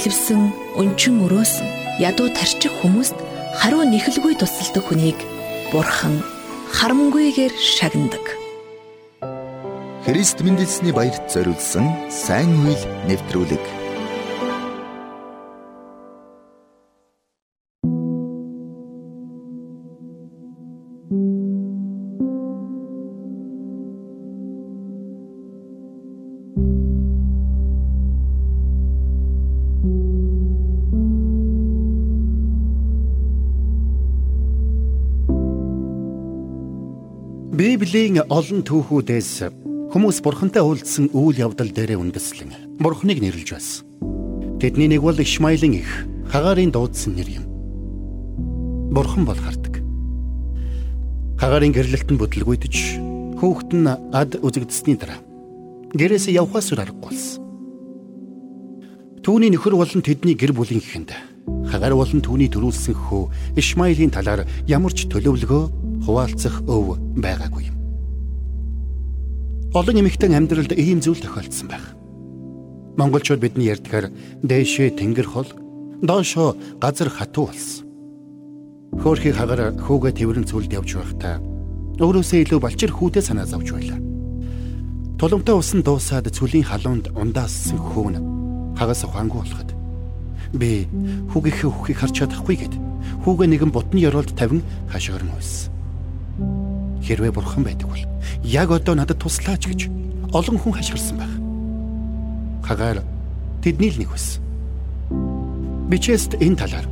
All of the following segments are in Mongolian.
бэлэвсэн, өнчин өрөөсөн, ядуу тарчих хүмүүст хариу нэхэлгүй тусалдаг хүнийг Бурхан харамгүйгээр шагнадаг. Христ мэндэлсний баярт зориулсан сайн үйл нэвтрүүлэг Библийн олон түүхүүдээс хүмүүс бурхантай уулзсан үйл явдал дээрээ үндэслэн бурхныг нэрлэж байсан. Тэдний нэг бол Ишмаилийн их Хагарын дуудсан нэр юм. Бурхан бол хардаг. Хагарын гэрлэлтэн бүтлгүйдэж хүүхэд нь ад үзэгдсэний дараа гэрээсээ явхаас аргагүй болсон. Түүний нөхөр болон тэдний гэр бүлийн ихэнд Хагаар болон түүний төрүүлсэн хөө Ишмаилийн талаар ямар ч төлөвлөгөө хуваалцах өв байгаагүй юм. Олон эмэгтэй амьдралд ийм зүйл тохиолдсон байх. Монголчууд бидний ярьдгаар дээшээ тэнгэр хол, доошоо газар хатуу болсон. Хөөрхий хагаар хүүгээ тэрэн цүлд явж байхдаа өөрөөсөө илүү балчир хүүтэй санаа зовж байлаа. Туламтай усан дуусаад цүлийн халуунд ундаассан хүүн хагас ухаангүй болоход би хүүгийнхээ үхийг харж чадахгүй гэд хүүгээ нэгэн бутны ёроолд тавин хашгирн үйсэн. Хэрвээ бурхан байдаг бол яг одоо надад туслаач гэж олон хүн хашгирсан байх. Хагаар тэдний л нэг байсан. Бичээст энэ талаар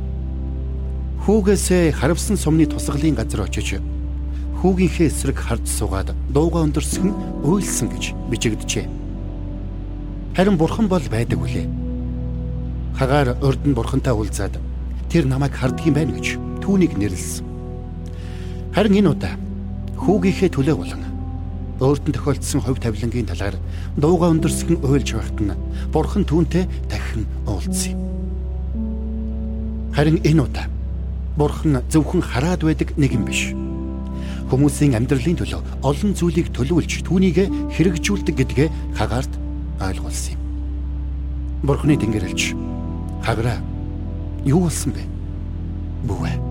хүүгээсээ харавсан сумны тусгалын газар очиж хүүгийнхээ эсрэг харж суугаад дууга өндөрсгөн уйлсан гэж бичигдэжээ. Харин бурхан бол байдаг үлээ. Хагаар урд нь бурхантай уулзаад тэр намайг харддаг юм байна гэж түүнийг нэрлсэн. Харин энэ удаа хүүгийнхээ төлөө болон өөрт нь тохиолдсон хувь тавилангийн талаар дууга өндөрсгөн уйлж байхад нь бурхан түүнтэй дахин уулзсан юм. Харин энэ удаа бурхан зөвхөн хараад байдаг нэг юм биш. Хүмүүсийн амьдралын төлөө олон зүйлийг төлөвлөж түүнийг хэрэгжүүлдэг гэдгээ хагаарт ойлгуулсан юм. Бурханы тэнгэрэлж хаграа юу болсон бэ? Бүвэ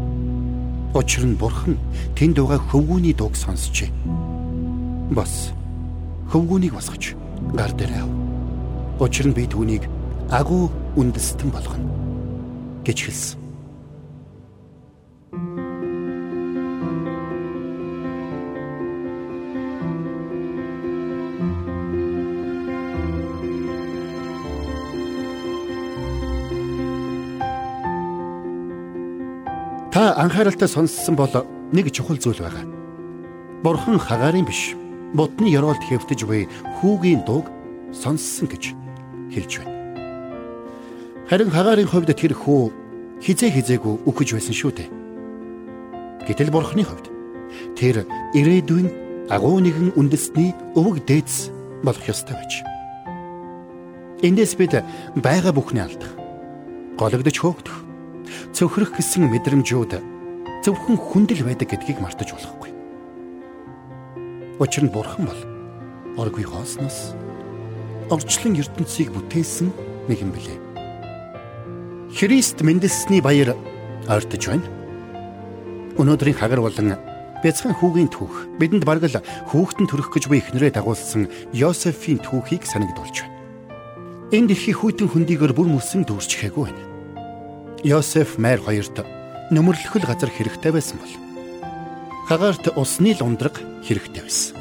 Учир нь бурхан тэнд байгаа хөвгүүний дууг сонсчээ. Бас хөвгүүнийг босгож гар дээр ав. Учир нь би түүнийг агуу үндэстэн болгоно гэж хэлсэн. Та анхааралтай сонссон бол нэг чухал зүйл байгаа. Бурхан хагаарын биш, будны ёроолд хэвтэж буй хүүгийн дууг сонссон гэж хэлж байна. Харин хагаарын хувьд тэр хүү хизээ хизээгүй үхэж байсан шүү дээ. Гэтэл бурхны хувьд тэр ирээдүйн агуу нэгэн үндэсний өвөг дээдс болох ёстой байж. Эндээс бид байгаа бүхний алдах, гологдож хөөгдөх цөхрөх гэсэн мэдрэмжүүд зөвхөн хүндэл байдаг гэдгийг мартаж болохгүй. Учир нь бурхан бол оргүй хоосноос орчлон ертөнцийг бүтээсэн нэг юм билээ. Христ мэндэлсний баяр ойртож байна. Өнөөдрийн хагар болон бяцхан хүүгийн түүх бидэнд бараг л хүүхдэн төрөх гэж буй эхнэрээ дагуулсан Йосефийн түүхийг санагдуулж байна. Энэ дэлхий хүйтэн хөндийгөр бүр мөсөн дүүрчгээгүй байна. Йосеф майр хоёрт нөмөрлөхөл газар хэрэгтэй байсан бол хагаарт усны лундраг хэрэгтэй байсан.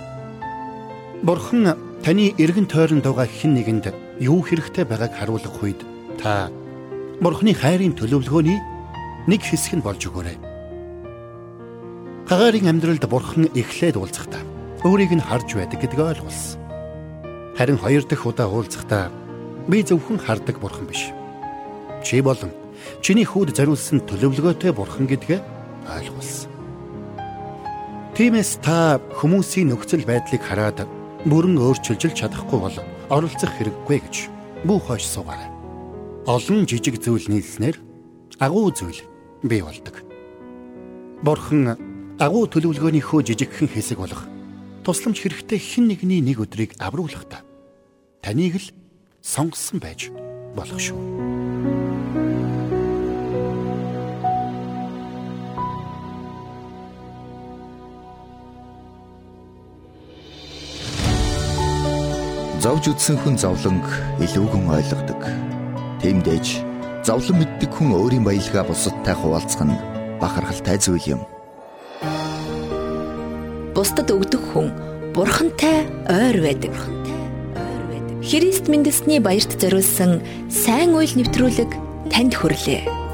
Бурхан таны эргэн тойронд байгаа хэн нэгэнд юу хэрэгтэй байгааг харуулах үед та Бурханы хайрын төлөвлөгөөний нэг хэсэг нь болж өгөөрэй. Хагаарын амьдралд Бурхан эхлээд уулзахдаа өөрийг нь харж байдаг гэдгийг ойлгуулсан. Харин хоёр дахь удаа уулзахдаа би зөвхөн хардаг Бурхан биш. Чи болон чиний хүүд зориулсан төлөвлөгөөтэй бурхан гэдгээ ойлгуулсан. Тиймээс та хүмүүсийн нөхцөл байдлыг хараад бүрэн өөрчилж чадахгүй бол оролцох хэрэггүй гэж бүх хойш суугаарай. Олон жижиг зүйл нийлснээр агуу зүйл бий болдог. Бурхан агуу төлөвлөгөөнийхөө жижигхэн хэсэг болох тусламж хэрэгтэй хэн нэгний нэг өдрийг авруулахдаа таныг л сонгосон байж болох шүү. Зовж үтсэн хүн зовлонг илүүгэн ойлгодог. Тиймдээж зовлон мэддэг хүн өөрийн баялгаа бусадтай хуваалцах нь бахархалтай зүйл юм. Бусдад өгдөг хүн бурхантай ойр байдаг. Христ мэндэлсний баярт зориулсан сайн үйл нэвтрүүлэг танд хүрлээ.